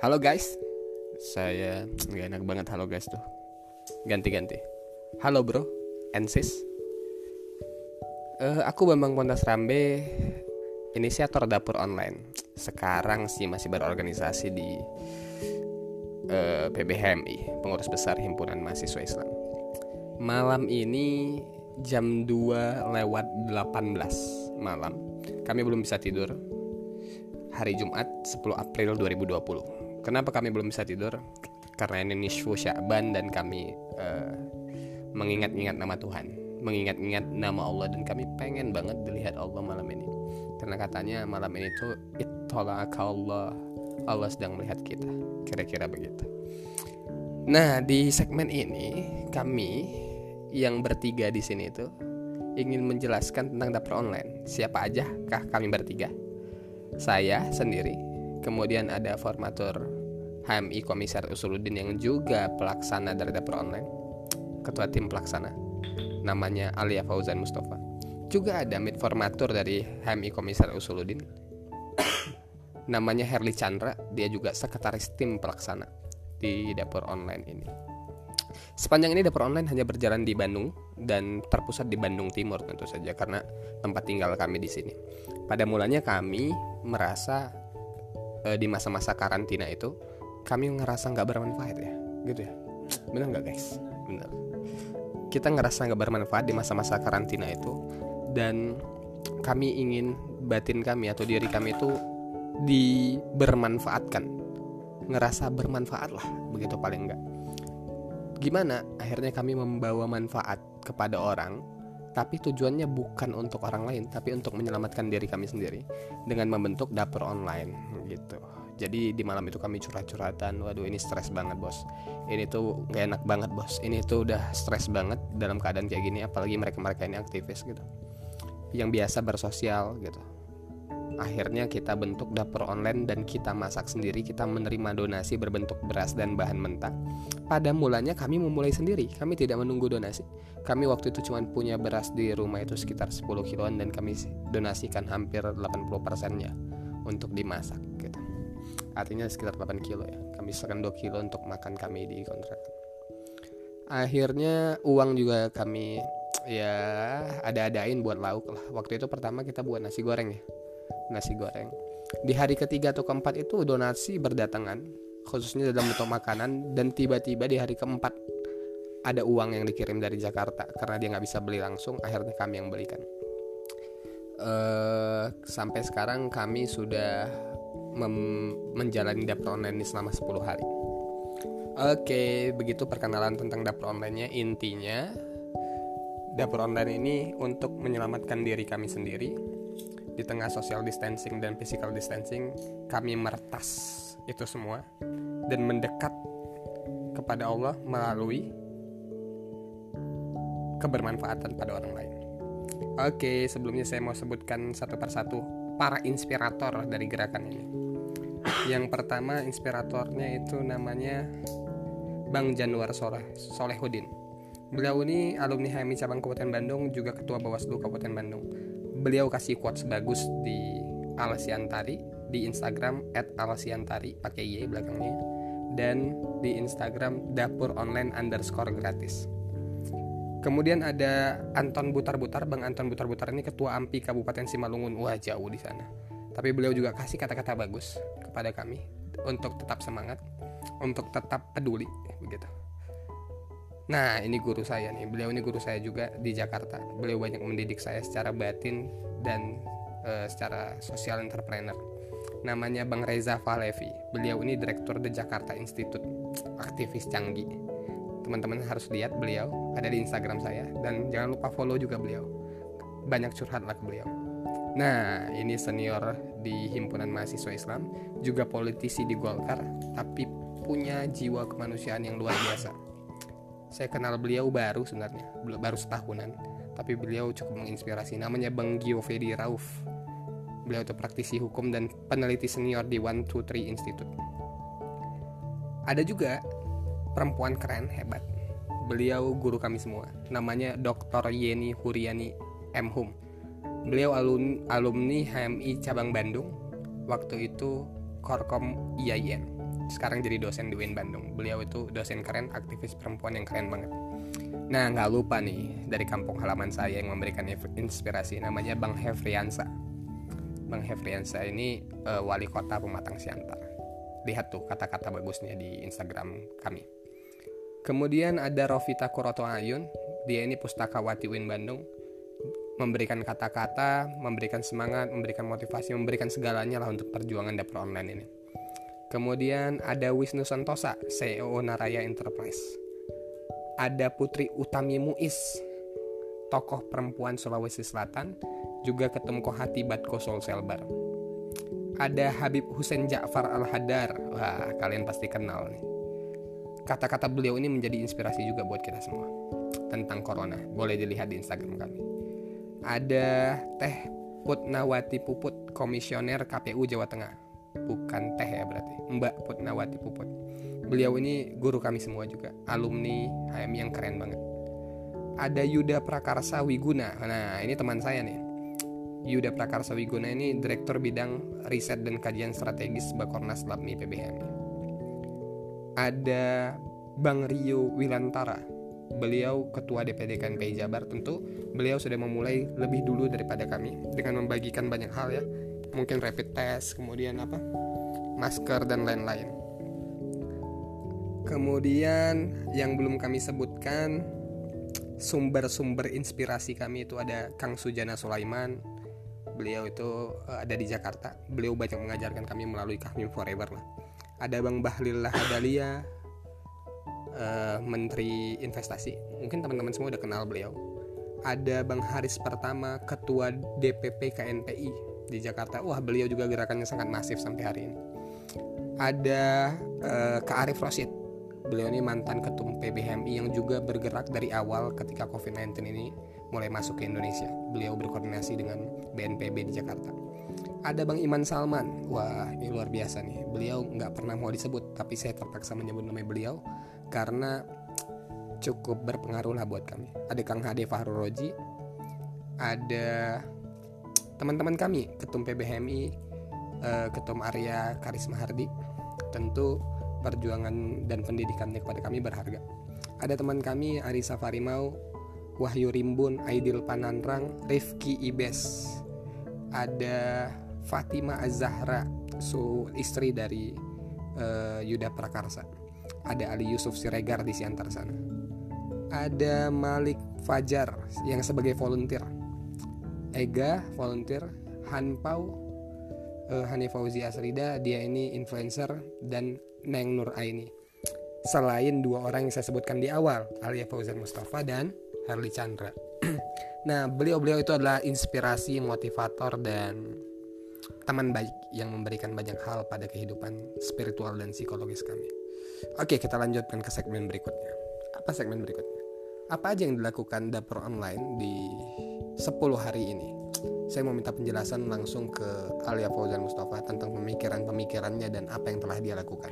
Halo guys, saya nggak enak banget halo guys tuh. Ganti-ganti. Halo bro, and sis. Eh, aku Bambang Pontas Rambe, inisiator dapur online. Sekarang sih masih berorganisasi di eh, PBHMI, Pengurus Besar Himpunan Mahasiswa Islam. Malam ini jam 2 lewat 18 malam. Kami belum bisa tidur. Hari Jumat 10 April 2020. Kenapa kami belum bisa tidur? Karena ini nisfu Sya'ban dan kami eh, mengingat-ingat nama Tuhan, mengingat-ingat nama Allah dan kami pengen banget dilihat Allah malam ini. Karena katanya malam ini tuh ittola'aka Allah. Allah sedang melihat kita. Kira-kira begitu. Nah, di segmen ini kami yang bertiga di sini itu ingin menjelaskan tentang dapur online. Siapa aja kah kami bertiga? Saya sendiri, kemudian ada formatur HMI Komisar Usuluddin yang juga pelaksana dari dapur online, ketua tim pelaksana, namanya Alia Fauzan Mustafa. Juga ada mid formatur dari HMI Komisar Usuluddin, namanya Herli Chandra, dia juga sekretaris tim pelaksana di dapur online ini. Sepanjang ini dapur online hanya berjalan di Bandung dan terpusat di Bandung Timur tentu saja karena tempat tinggal kami di sini. Pada mulanya kami merasa e, di masa-masa karantina itu kami ngerasa nggak bermanfaat ya, gitu ya. Benar nggak guys? Benar. Kita ngerasa nggak bermanfaat di masa-masa karantina itu dan kami ingin batin kami atau diri kami itu dibermanfaatkan, ngerasa bermanfaat lah, begitu paling enggak gimana akhirnya kami membawa manfaat kepada orang tapi tujuannya bukan untuk orang lain tapi untuk menyelamatkan diri kami sendiri dengan membentuk dapur online gitu. Jadi di malam itu kami curhat-curhatan waduh ini stres banget bos. Ini tuh gak enak banget bos. Ini tuh udah stres banget dalam keadaan kayak gini apalagi mereka-mereka ini aktivis gitu. Yang biasa bersosial gitu. Akhirnya kita bentuk dapur online dan kita masak sendiri kita menerima donasi berbentuk beras dan bahan mentah. Pada mulanya kami memulai sendiri kami tidak menunggu donasi. Kami waktu itu cuma punya beras di rumah itu sekitar 10 kiloan dan kami donasikan hampir 80 persennya untuk dimasak gitu. Artinya sekitar 8 kilo ya. Kami sisakan 2 kilo untuk makan kami di kontrak akhirnya uang juga kami ya ada-adain buat lauk lah. Waktu itu pertama kita buat nasi goreng ya. Nasi goreng. Di hari ketiga atau keempat itu donasi berdatangan, khususnya dalam bentuk makanan, dan tiba-tiba di hari keempat ada uang yang dikirim dari Jakarta. Karena dia nggak bisa beli langsung, akhirnya kami yang belikan. Uh, sampai sekarang kami sudah menjalani dapur online ini selama 10 hari. Oke, begitu perkenalan tentang dapur online-nya. Intinya, dapur online ini untuk menyelamatkan diri kami sendiri di tengah social distancing dan physical distancing kami meretas itu semua dan mendekat kepada Allah melalui kebermanfaatan pada orang lain. Oke, sebelumnya saya mau sebutkan satu persatu para inspirator dari gerakan ini. Yang pertama inspiratornya itu namanya Bang Januar Soleh Solehudin. Beliau ini alumni HMI cabang Kabupaten Bandung, juga ketua Bawaslu Kabupaten Bandung beliau kasih quotes bagus di Alasiantari di Instagram @alasiantari pakai y belakangnya dan di Instagram dapur online underscore gratis. Kemudian ada Anton Butar-Butar, Bang Anton Butar-Butar ini ketua AMPI Kabupaten Simalungun. Wah jauh di sana. Tapi beliau juga kasih kata-kata bagus kepada kami untuk tetap semangat, untuk tetap peduli begitu. Nah, ini guru saya nih. Beliau ini guru saya juga di Jakarta. Beliau banyak mendidik saya secara batin dan uh, secara sosial entrepreneur. Namanya Bang Reza Falevi. Beliau ini direktur The Jakarta Institute, aktivis canggih. Teman-teman harus lihat beliau ada di Instagram saya dan jangan lupa follow juga beliau. Banyak curhat lah ke beliau. Nah, ini senior di Himpunan Mahasiswa Islam, juga politisi di Golkar, tapi punya jiwa kemanusiaan yang luar biasa saya kenal beliau baru sebenarnya baru setahunan tapi beliau cukup menginspirasi namanya Bang Giovedi Rauf beliau itu praktisi hukum dan peneliti senior di One Two Three Institute ada juga perempuan keren hebat. Beliau guru kami semua. Namanya Dr. Yeni Huriani M. Hum. Beliau alumni, alumni HMI cabang Bandung. Waktu itu Korkom IAIN sekarang jadi dosen di UIN Bandung. Beliau itu dosen keren aktivis perempuan yang keren banget. Nah nggak lupa nih dari kampung halaman saya yang memberikan inspirasi namanya Bang Hefriansa. Bang Hefriansa ini uh, wali kota Pematang Siantar. Lihat tuh kata-kata bagusnya di Instagram kami kemudian ada Rovita Kuroto Ayun dia ini pustakawati UIN Bandung memberikan kata-kata, memberikan semangat, memberikan motivasi, memberikan segalanya lah untuk perjuangan dapur online ini. Kemudian ada Wisnu Santosa, CEO Naraya Enterprise. Ada Putri Utami Muiz, tokoh perempuan Sulawesi Selatan, juga ketum Kohati Batko Selbar. Ada Habib Hussein Ja'far Al-Hadar. Wah, kalian pasti kenal nih. Kata-kata beliau ini menjadi inspirasi juga buat kita semua tentang corona. Boleh dilihat di Instagram kami ada Teh Putnawati Puput, komisioner KPU Jawa Tengah. Bukan Teh ya berarti, Mbak Putnawati Puput. Beliau ini guru kami semua juga, alumni HM yang keren banget. Ada Yuda Prakarsa Wiguna. Nah, ini teman saya nih. Yuda Prakarsa Wiguna ini Direktur Bidang Riset dan Kajian Strategis Bakornas Labmi PBM. Ada Bang Rio Wilantara, beliau ketua DPD KNPI Jabar. Tentu beliau sudah memulai lebih dulu daripada kami dengan membagikan banyak hal ya. Mungkin rapid test kemudian apa masker dan lain-lain. Kemudian yang belum kami sebutkan sumber-sumber inspirasi kami itu ada Kang Sujana Sulaiman. Beliau itu eh, ada di Jakarta. Beliau banyak mengajarkan kami melalui kami Forever lah ada Bang Bahlil Lahadalia uh, Menteri Investasi. Mungkin teman-teman semua udah kenal beliau. Ada Bang Haris Pertama, Ketua DPP KNPI di Jakarta. Wah, beliau juga gerakannya sangat masif sampai hari ini. Ada uh, Kak Arif Rosid. Beliau ini mantan ketum PBHMI yang juga bergerak dari awal ketika COVID-19 ini mulai masuk ke Indonesia. Beliau berkoordinasi dengan BNPB di Jakarta. Ada Bang Iman Salman. Wah, ini luar biasa nih. Beliau nggak pernah mau disebut, tapi saya terpaksa menyebut nama beliau karena cukup berpengaruh lah buat kami. Ada Kang Hade Fahrul Roji, ada teman-teman kami, Ketum PBHMI, eh, Ketum Arya Karisma Hardi. Tentu perjuangan dan pendidikannya kepada kami berharga. Ada teman kami Arisa Farimau, Wahyu Rimbun, Aidil Pananrang, Rifki Ibes. Ada Fatima Azahra, so istri dari uh, Yuda Prakarsa. Ada Ali Yusuf Siregar di Siantar sana. Ada Malik Fajar yang sebagai volunteer. Ega volunteer. Hanpau uh, Hani Fauzi Asrida dia ini influencer dan Neng Nur Aini. Selain dua orang yang saya sebutkan di awal Alia Fauzan Mustafa dan Harley Chandra nah beliau-beliau itu adalah inspirasi motivator dan teman baik yang memberikan banyak hal pada kehidupan spiritual dan psikologis kami Oke, kita lanjutkan ke segmen berikutnya. Apa segmen berikutnya? Apa aja yang dilakukan dapur online di 10 hari ini? Saya mau minta penjelasan langsung ke Alia Fauzan Mustafa tentang pemikiran-pemikirannya dan apa yang telah dia lakukan.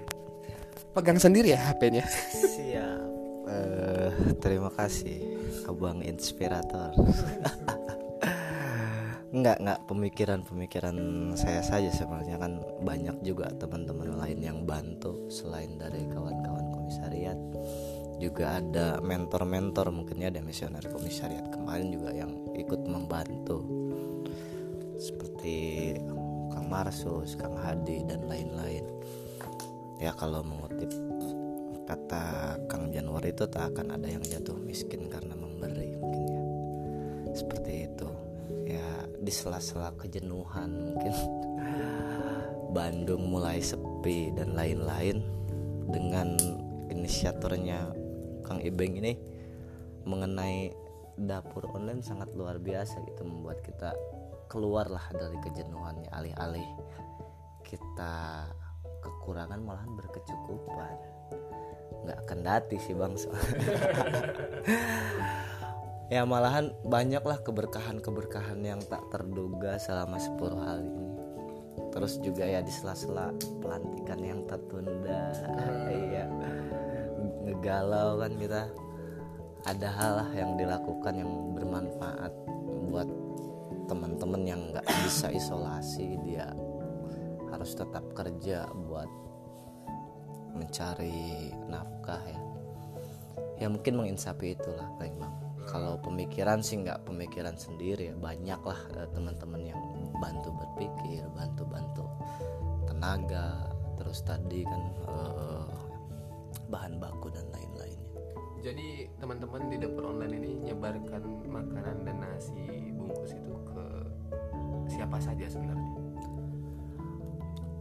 Pegang sendiri ya HP-nya. Siap. Uh, terima kasih, Abang Inspirator. Enggak, enggak pemikiran-pemikiran saya saja sebenarnya. Kan banyak juga teman-teman lain yang bantu selain dari kawan-kawan komisariat. Juga ada mentor-mentor mungkin ya ada misioner komisariat kemarin juga yang ikut membantu. Seperti Kang Marsus, Kang Hadi dan lain-lain. Ya kalau mengutip kata Kang Januari itu tak akan ada yang jatuh miskin karena seperti itu. Di sela-sela kejenuhan mungkin. Bandung mulai sepi dan lain-lain dengan inisiatornya Kang Ibeng ini mengenai dapur online sangat luar biasa gitu membuat kita keluarlah dari kejenuhannya alih-alih. Kita kekurangan malahan berkecukupan. Nggak akan dati sih bang ya malahan banyaklah keberkahan-keberkahan yang tak terduga selama 10 hari ini. Terus juga ya di sela-sela pelantikan yang tertunda. Iya. Ngegalau kan kita. Ada hal lah yang dilakukan yang bermanfaat buat teman-teman yang nggak bisa isolasi. Dia harus tetap kerja buat mencari nafkah ya. Ya mungkin menginsapi itulah paling bang kalau pemikiran sih nggak pemikiran sendiri ya. Banyak lah eh, teman-teman yang bantu berpikir bantu bantu tenaga. Terus tadi kan eh, bahan baku dan lain-lainnya. Jadi teman-teman di dapur online ini nyebarkan makanan dan nasi bungkus itu ke siapa saja sebenarnya?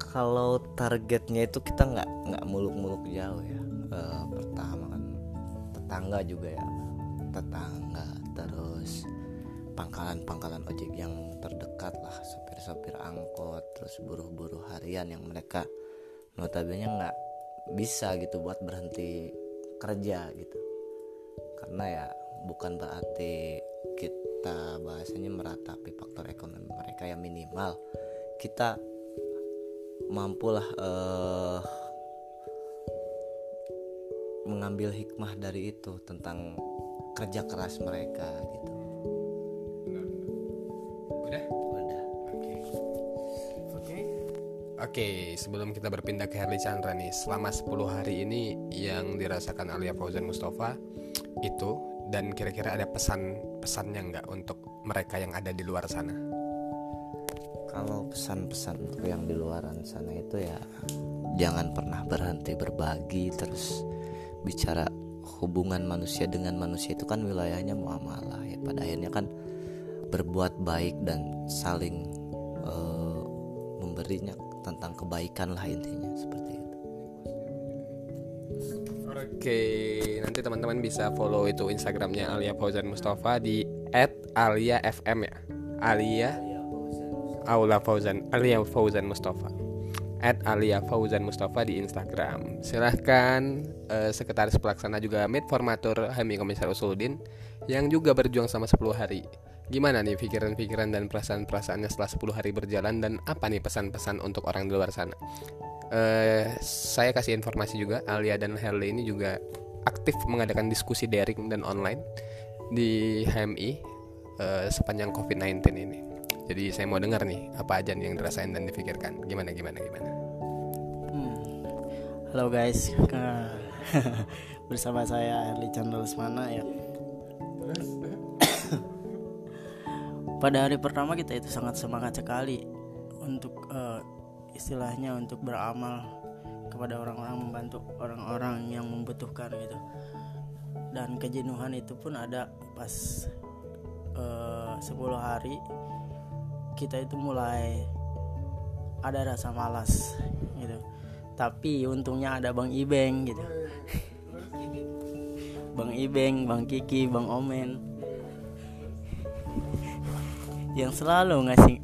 kalau targetnya itu kita nggak nggak muluk-muluk jauh ya. Eh, pertama kan tetangga juga ya tetangga terus pangkalan-pangkalan ojek yang terdekat lah sopir-sopir angkot terus buruh-buruh harian yang mereka notabene nggak bisa gitu buat berhenti kerja gitu. Karena ya bukan berarti kita bahasanya meratapi faktor ekonomi mereka yang minimal. Kita mampulah eh, mengambil hikmah dari itu tentang kerja keras mereka gitu Udah? udah Oke. Oke. Oke, sebelum kita berpindah ke Herli Chandra nih, selama 10 hari ini yang dirasakan Alia Fauzan Mustafa itu dan kira-kira ada pesan-pesannya nggak untuk mereka yang ada di luar sana? kalau pesan-pesan untuk yang di luaran sana itu ya jangan pernah berhenti berbagi terus bicara hubungan manusia dengan manusia itu kan wilayahnya muamalah ya. Pada akhirnya kan berbuat baik dan saling eh, memberinya tentang kebaikan lah intinya seperti itu. Oke, nanti teman-teman bisa follow itu Instagramnya Alia Fauzan Mustafa di @aliafm ya. Alia Aula Fauzan Alia Fauzan Mustafa at Alia Fauzan Mustafa di Instagram. Silahkan eh, sekretaris pelaksana juga Mid Formatur Hami Komisar Usuluddin yang juga berjuang sama 10 hari. Gimana nih pikiran-pikiran dan perasaan-perasaannya setelah 10 hari berjalan dan apa nih pesan-pesan untuk orang di luar sana? Eh, saya kasih informasi juga Alia dan Herli ini juga aktif mengadakan diskusi daring dan online di HMI eh, sepanjang COVID-19 ini. Jadi saya mau dengar nih apa aja nih yang dirasain dan dipikirkan. Gimana gimana gimana. Hmm. Halo guys, bersama saya Erli Chandra Lesmana ya. Pada hari pertama kita itu sangat semangat sekali untuk eh, istilahnya untuk beramal kepada orang-orang membantu orang-orang yang membutuhkan gitu. Dan kejenuhan itu pun ada pas eh, 10 hari kita itu mulai ada rasa malas gitu. Tapi untungnya ada bang Ibeng gitu. Bang Ibeng bang Kiki bang Omen. Yang selalu ngasih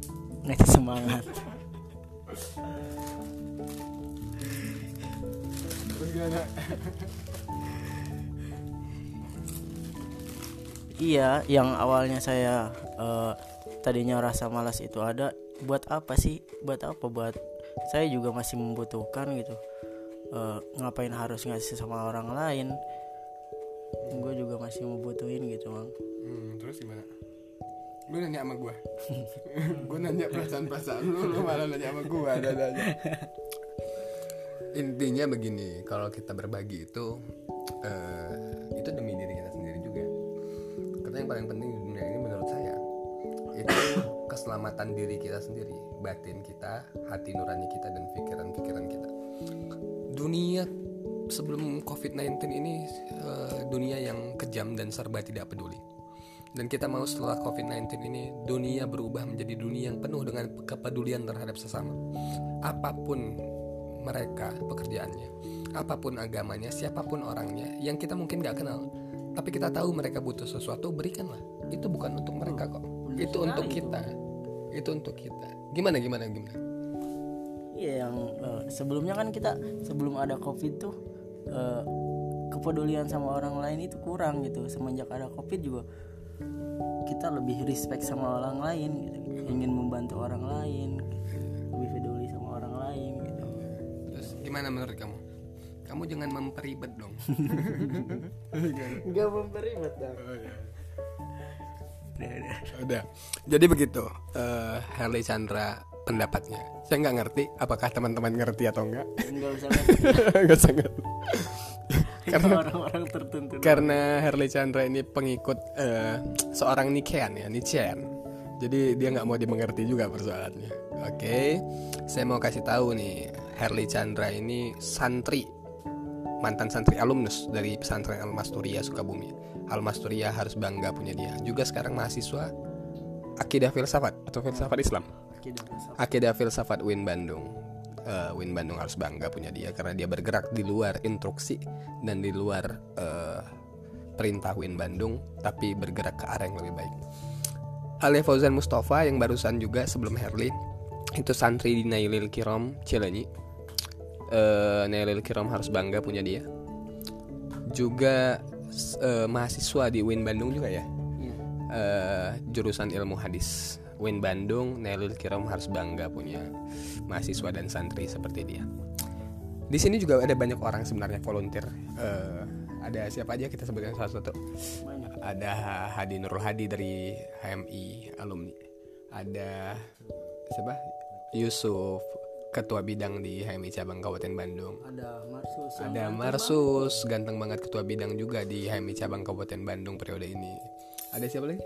ngasih semangat. Iya, yang awalnya saya eh, tadinya rasa malas itu ada, buat apa sih? Buat apa? Buat saya juga masih membutuhkan gitu. Eh, ngapain harus ngasih sama orang lain? Gue juga masih membutuhin gitu, bang. Hmm, terus gimana? Lu nanya sama gua. gua nanya perasaan-perasaan lu, lu malah nanya sama gua ada aja. Intinya begini, kalau kita berbagi itu eh, itu demi diri kita sendiri juga. Karena yang paling penting keselamatan diri kita sendiri, batin kita, hati nurani kita dan pikiran-pikiran kita. Dunia sebelum COVID-19 ini eh, dunia yang kejam dan serba tidak peduli. Dan kita mau setelah COVID-19 ini dunia berubah menjadi dunia yang penuh dengan kepedulian terhadap sesama. Apa pun mereka pekerjaannya, apa pun agamanya, siapa pun orangnya yang kita mungkin gak kenal, tapi kita tahu mereka butuh sesuatu, berikanlah. Itu bukan untuk mereka kok. Itu untuk kita. Itu untuk kita. Gimana gimana gimana? Iya, yang eh, sebelumnya kan kita sebelum ada covid tuh eh, kepedulian sama orang lain itu kurang gitu. Semenjak ada covid juga kita lebih respect sama orang lain, gitu. ingin membantu orang lain, lebih peduli sama orang lain. Gitu. Terus gimana menurut kamu? Kamu jangan memperibet dong. Gak memperibet dong. Udah. Jadi begitu. eh Harley Chandra pendapatnya. Saya nggak ngerti apakah teman-teman ngerti atau enggak. enggak usah ngerti. karena orang-orang tertentu Karena Herli Chandra ini pengikut eh, seorang Nichean ya, Nietzschean. Jadi dia nggak mau dimengerti juga persoalannya. Oke, saya mau kasih tahu nih, Herli Chandra ini santri mantan santri alumnus dari pesantren Al Masturia Sukabumi. Al Masturia harus bangga punya dia. Juga sekarang mahasiswa akidah filsafat atau filsafat Islam. Akidah filsafat. Akidah filsafat Win Bandung. Eh, Win Bandung harus bangga punya dia karena dia bergerak di luar instruksi dan di luar eh, perintah Win Bandung, tapi bergerak ke arah yang lebih baik. Ale Fauzan Mustafa yang barusan juga sebelum Herli itu santri di Nailil Kiram Cilenyi. Eh, Nailil Kiram harus bangga punya dia. Juga eh, mahasiswa di Win Bandung juga ya? Iya. eh, jurusan ilmu hadis Win Bandung Nailul Kiram harus bangga punya mahasiswa dan santri seperti dia. Di sini juga ada banyak orang sebenarnya volunteer. Eh, ada siapa aja kita sebutkan salah satu? Banyak. ada Hadi Nurul Hadi dari HMI alumni. Ada siapa? Yusuf ketua bidang di HMI cabang Kabupaten Bandung Ada Marsus. ada Marsus ganteng banget ketua bidang juga di HMI cabang Kabupaten Bandung periode ini ada siapa lagi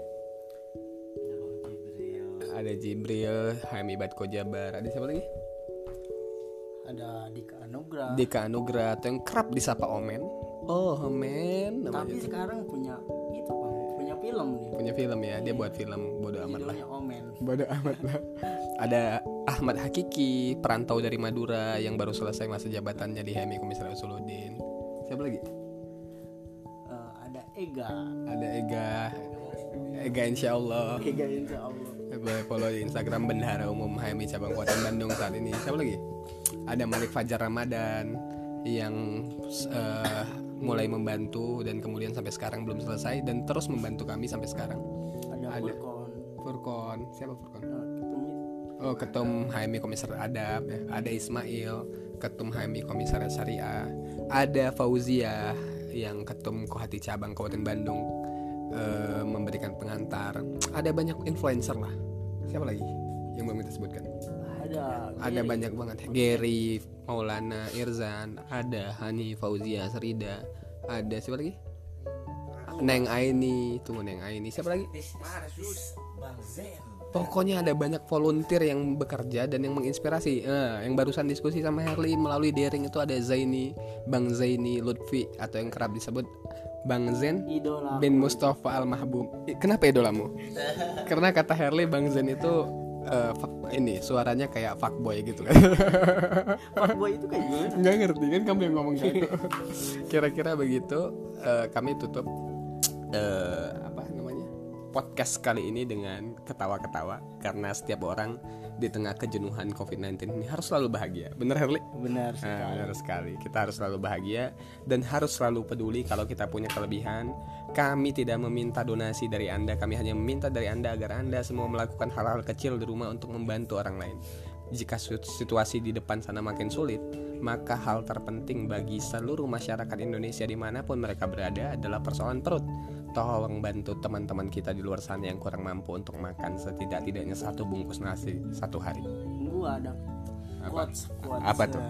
ada Jibril, HMI Batko Jabar, ada siapa lagi? Ada Dika Anugrah. Dika Anugrah atau yang kerap disapa Omen. Oh, Omen. Tapi sekarang punya itu punya film. Punya film ya, dia buat film bodo amat lah. Omen. Bodo amat lah. Ada Ahmad Hakiki, perantau dari Madura yang baru selesai masa jabatannya di HMI Komisaris Usuluddin. Siapa lagi? Eh, ada Ega. Ada Ega. Ega insya Allah. Ega insya Allah. Boleh follow di Instagram Bendahara Umum HMI Cabang Kabupaten Bandung saat ini. Siapa lagi? Ada Malik Fajar Ramadan yang eh, mulai membantu dan kemudian sampai sekarang belum selesai dan terus membantu kami sampai sekarang. Ada, Ada. Furkon. Furkon, siapa Furkon? Eh, ketemu Oh, Ketum HMI Komisar Adab, ya. ada Ismail, Ketum HMI Komisar Syariah, ada Fauzia yang Ketum Kohati Cabang Kabupaten Bandung eh, memberikan pengantar. Ada banyak influencer lah. Siapa lagi yang belum kita sebutkan? ada Ada banyak banget. Gary, Maulana, Irzan, ada Hani, Fauzia, Serida, ada siapa lagi? Neng Aini, tunggu Neng Aini. Siapa lagi? Pokoknya ada banyak volunteer yang bekerja dan yang menginspirasi. Eh, yang barusan diskusi sama Herli melalui daring itu ada Zaini, Bang Zaini Lutfi atau yang kerap disebut Bang Zen idola bin Mustafa Al Mahbub. Eh, Kenapa idolamu? Karena kata Herli Bang Zen itu fuck- ini suaranya kayak fuckboy gitu kan. fuckboy itu kayak gimana Nggak ngerti kan kamu yang ngomong gitu. Kira-kira begitu eh, kami tutup namanya podcast kali ini dengan ketawa-ketawa karena setiap orang di tengah kejenuhan COVID-19 ini harus selalu bahagia. Bener Herli? benar Nah, benar sekali. Kita harus selalu bahagia dan harus selalu peduli kalau kita punya kelebihan. Kami tidak meminta donasi dari Anda, kami hanya meminta dari Anda agar Anda semua melakukan hal-hal kecil di rumah untuk membantu orang lain. Jika situasi di depan sana makin sulit, maka hal terpenting bagi seluruh masyarakat Indonesia di mana pun mereka berada adalah persoalan perut. Tolong bantu teman-teman kita di luar sana yang kurang mampu untuk makan setidak-tidaknya satu bungkus nasi satu hari. gua ada Apa? quotes quotes Apa tuh?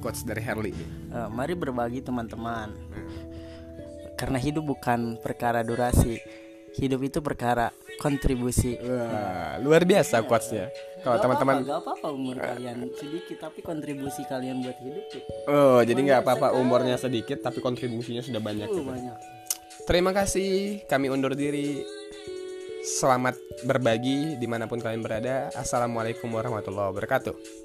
Quotes dari Herli. eh, mari berbagi teman-teman karena hidup bukan perkara durasi hidup itu perkara kontribusi Wah, luar biasa quotesnya. Kalau teman-teman, gak apa-apa umur kalian sedikit tapi kontribusi kalian buat hidup tuh oh jadi nggak apa-apa umurnya sedikit tapi kontribusinya sudah banyak. uh, gitu. banyak Terima kasih, kami undur diri. Selamat berbagi di mana pun kalian berada. Assalamualaikum warahmatullahi wabarakatuh.